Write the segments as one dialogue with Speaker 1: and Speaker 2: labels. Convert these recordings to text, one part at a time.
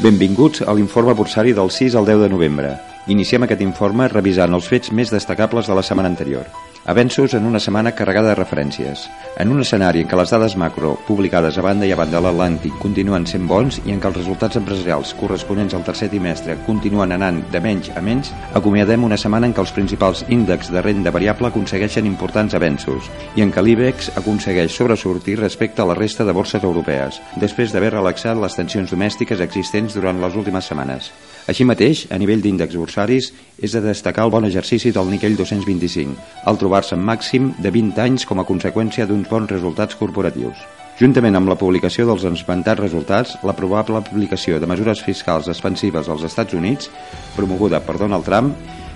Speaker 1: Benvinguts a l'informe bursari del 6 al 10 de novembre. Iniciem aquest informe revisant els fets més destacables de la setmana anterior. Avenços en una setmana carregada de referències. En un escenari en què les dades macro, publicades a banda i a banda de l'Atlàntic, continuen sent bons i en què els resultats empresarials corresponents al tercer trimestre continuen anant de menys a menys, acomiadem una setmana en què els principals índexs de renda variable aconsegueixen importants avenços i en què l'IBEX aconsegueix sobresortir respecte a la resta de borses europees, després d'haver relaxat les tensions domèstiques existents durant les últimes setmanes. Així mateix, a nivell d'índexs bursaris, és de destacar el bon exercici del Nikkei 225, al trobar-se en màxim de 20 anys com a conseqüència d'uns bons resultats corporatius. Juntament amb la publicació dels esmentats resultats, la probable aplicació de mesures fiscals expansives als Estats Units, promoguda per Donald Trump,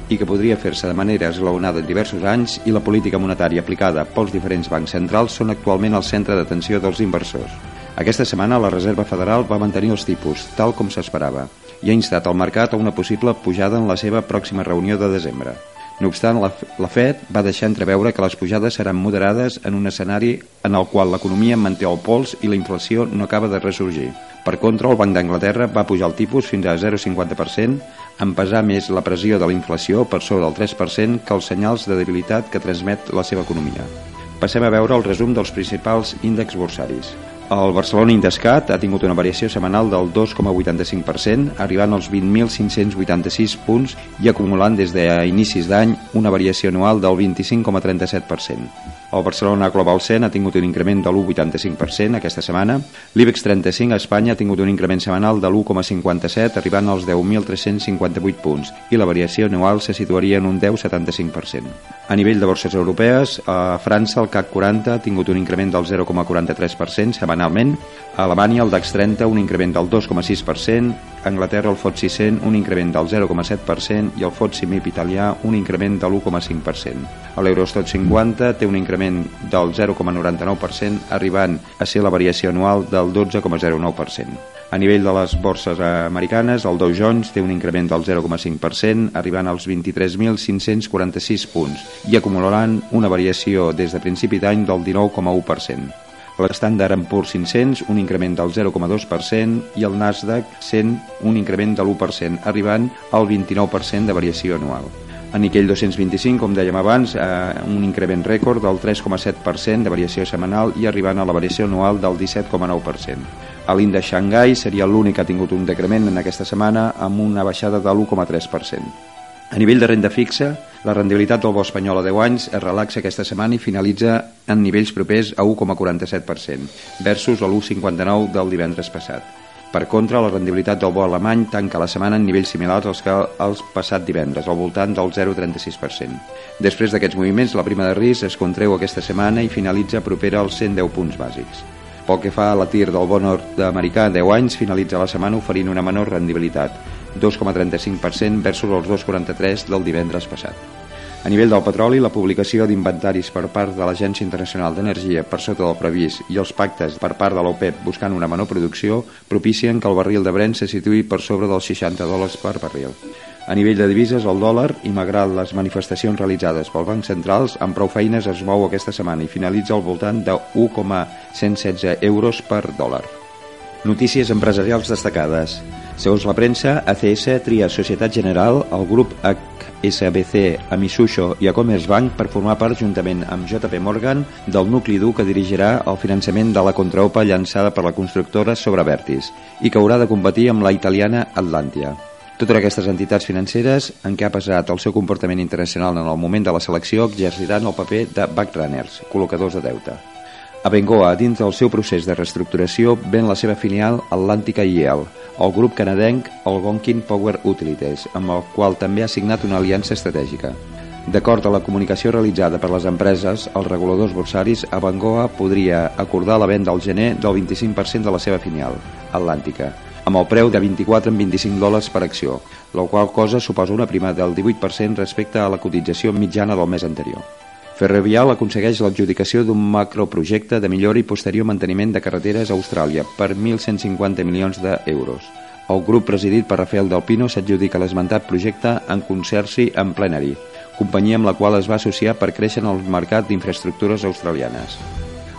Speaker 1: i que podria fer-se de manera esglaonada en diversos anys, i la política monetària aplicada pels diferents bancs centrals són actualment el centre d'atenció dels inversors. Aquesta setmana la Reserva Federal va mantenir els tipus, tal com s'esperava i ha instat el mercat a una possible pujada en la seva pròxima reunió de desembre. No obstant, la, la Fed va deixar entreveure que les pujades seran moderades en un escenari en el qual l'economia manté el pols i la inflació no acaba de ressorgir. Per contra, el Banc d'Anglaterra va pujar el tipus fins a 0,50%, en pesar més la pressió de la inflació per sobre del 3% que els senyals de debilitat que transmet la seva economia. Passem a veure el resum dels principals índexs borsaris. El Barcelona Indescat ha tingut una variació setmanal del 2,85%, arribant als 20.586 punts i acumulant des d'inicis d'any una variació anual del 25,37%. El Barcelona Global 100 ha tingut un increment de l'1,85% aquesta setmana. L'IBEX 35 a Espanya ha tingut un increment setmanal de l'1,57 arribant als 10.358 punts i la variació anual se situaria en un 10,75%. A nivell de borses europees, a França el CAC 40 ha tingut un increment del 0,43% setmanalment, a Alemanya el DAX 30 un increment del 2,6%, a Anglaterra el FTSE 100 un increment del 0,7% i el FTSE MIP italià un increment de l'1,5%. L'Eurostat 50 té un increment del 0,99%, arribant a ser la variació anual del 12,09%. A nivell de les borses americanes, el Dow Jones té un increment del 0,5%, arribant als 23.546 punts i acumulant una variació des de principi d'any del 19,1%. L'estàndard Poor's 500 un increment del 0,2% i el Nasdaq 100 un increment de l'1%, arribant al 29% de variació anual. A Nikkei 225, com dèiem abans, eh, un increment rècord del 3,7% de variació setmanal i arribant a la variació anual del 17,9%. A l'índex Xangai seria l'únic que ha tingut un decrement en aquesta setmana amb una baixada de l'1,3%. A nivell de renda fixa, la rendibilitat del bo espanyol a 10 anys es relaxa aquesta setmana i finalitza en nivells propers a 1,47% versus l'1,59 del divendres passat. Per contra, la rendibilitat del bo alemany tanca la setmana en nivells similars als que els passat divendres, al voltant del 0,36%. Després d'aquests moviments, la prima de risc es contreu aquesta setmana i finalitza propera als 110 punts bàsics. Pel que fa a la tir del bo nord-americà 10 anys, finalitza la setmana oferint una menor rendibilitat, 2,35% versus els 2,43 del divendres passat. A nivell del petroli, la publicació d'inventaris per part de l'Agència Internacional d'Energia per sota del previst i els pactes per part de l'OPEP buscant una menor producció propicien que el barril de Brent se situï per sobre dels 60 dòlars per barril. A nivell de divises, el dòlar, i malgrat les manifestacions realitzades pel Banc Centrals, amb prou feines es mou aquesta setmana i finalitza al voltant de 1,116 euros per dòlar. Notícies empresarials destacades. Segons la premsa, ACS tria Societat General, el grup HSBC, a Mitsubishi i a Commerzbank per formar part, juntament amb JP Morgan, del nucli dur que dirigirà el finançament de la contraopa llançada per la constructora sobre Vertis i que haurà de competir amb la italiana Atlantia. Totes aquestes entitats financeres, en què ha pesat el seu comportament internacional en el moment de la selecció, exerciran el paper de backrunners, col·locadors de deute. Abengoa, dins del seu procés de reestructuració, ven la seva filial Atlàntica IEL, el grup canadenc Algonquin Power Utilities, amb el qual també ha signat una aliança estratègica. D'acord a la comunicació realitzada per les empreses, els reguladors borsaris, Abengoa podria acordar la venda al gener del 25% de la seva filial, Atlàntica, amb el preu de 24 en 25 dòlars per acció, la qual cosa suposa una prima del 18% respecte a la cotització mitjana del mes anterior. Ferrovial aconsegueix l'adjudicació d'un macroprojecte de millora i posterior manteniment de carreteres a Austràlia per 1.150 milions d'euros. El grup presidit per Rafael Del Pino s'adjudica l'esmentat projecte en concerci amb Plenary, companyia amb la qual es va associar per créixer en el mercat d'infraestructures australianes.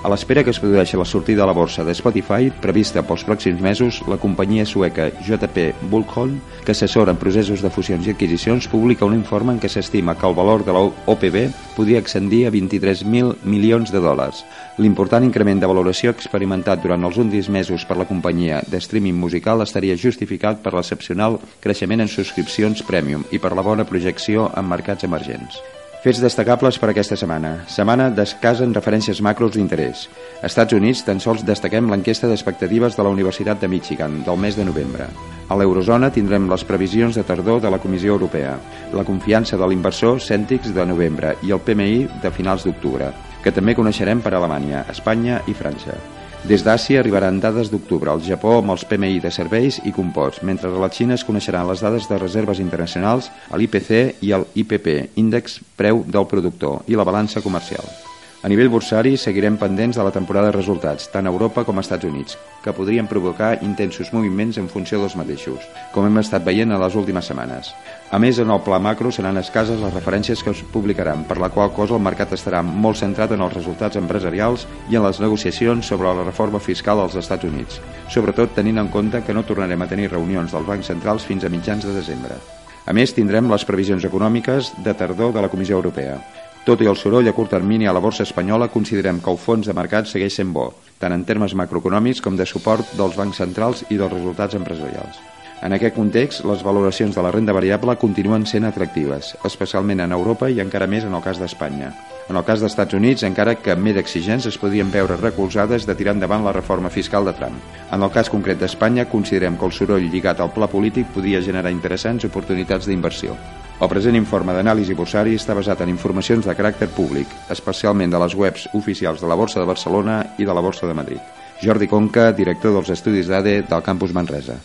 Speaker 1: A l'espera que es produeixi la sortida a la borsa de Spotify, prevista pels pròxims mesos, la companyia sueca JP Bullholm, que assessora en processos de fusions i adquisicions, publica un informe en què s'estima que el valor de l'OPB podria excendir a 23.000 milions de dòlars. L'important increment de valoració experimentat durant els últims mesos per la companyia de streaming musical estaria justificat per l'excepcional creixement en subscripcions premium i per la bona projecció en mercats emergents. Fets destacables per aquesta setmana. Setmana d'escàs en referències macros d'interès. Estats Units tan sols destaquem l'enquesta d'expectatives de la Universitat de Michigan del mes de novembre. A l'eurozona tindrem les previsions de tardor de la Comissió Europea, la confiança de l'inversor Cèntics de novembre i el PMI de finals d'octubre, que també coneixerem per Alemanya, Espanya i França. Des d'Àsia arribaran dades d'octubre, al Japó amb els PMI de serveis i composts, mentre a la Xina es coneixeran les dades de reserves internacionals, l'IPC i el IPP, índex preu del productor, i la balança comercial. A nivell bursari seguirem pendents de la temporada de resultats, tant a Europa com als Estats Units, que podrien provocar intensos moviments en funció dels mateixos, com hem estat veient a les últimes setmanes. A més, en el pla macro seran escases les referències que es publicaran, per la qual cosa el mercat estarà molt centrat en els resultats empresarials i en les negociacions sobre la reforma fiscal als Estats Units, sobretot tenint en compte que no tornarem a tenir reunions dels bancs centrals fins a mitjans de desembre. A més, tindrem les previsions econòmiques de tardor de la Comissió Europea. Tot i el soroll a curt termini a la borsa espanyola, considerem que el fons de mercat segueix sent bo, tant en termes macroeconòmics com de suport dels bancs centrals i dels resultats empresarials. En aquest context, les valoracions de la renda variable continuen sent atractives, especialment en Europa i encara més en el cas d'Espanya. En el cas dels Estats Units, encara que més exigents es podien veure recolzades de tirar endavant la reforma fiscal de Trump. En el cas concret d'Espanya, considerem que el soroll lligat al pla polític podia generar interessants oportunitats d'inversió. El present informe d'anàlisi borsari està basat en informacions de caràcter públic, especialment de les webs oficials de la Borsa de Barcelona i de la Borsa de Madrid. Jordi Conca, director dels estudis d'ADE del campus Manresa.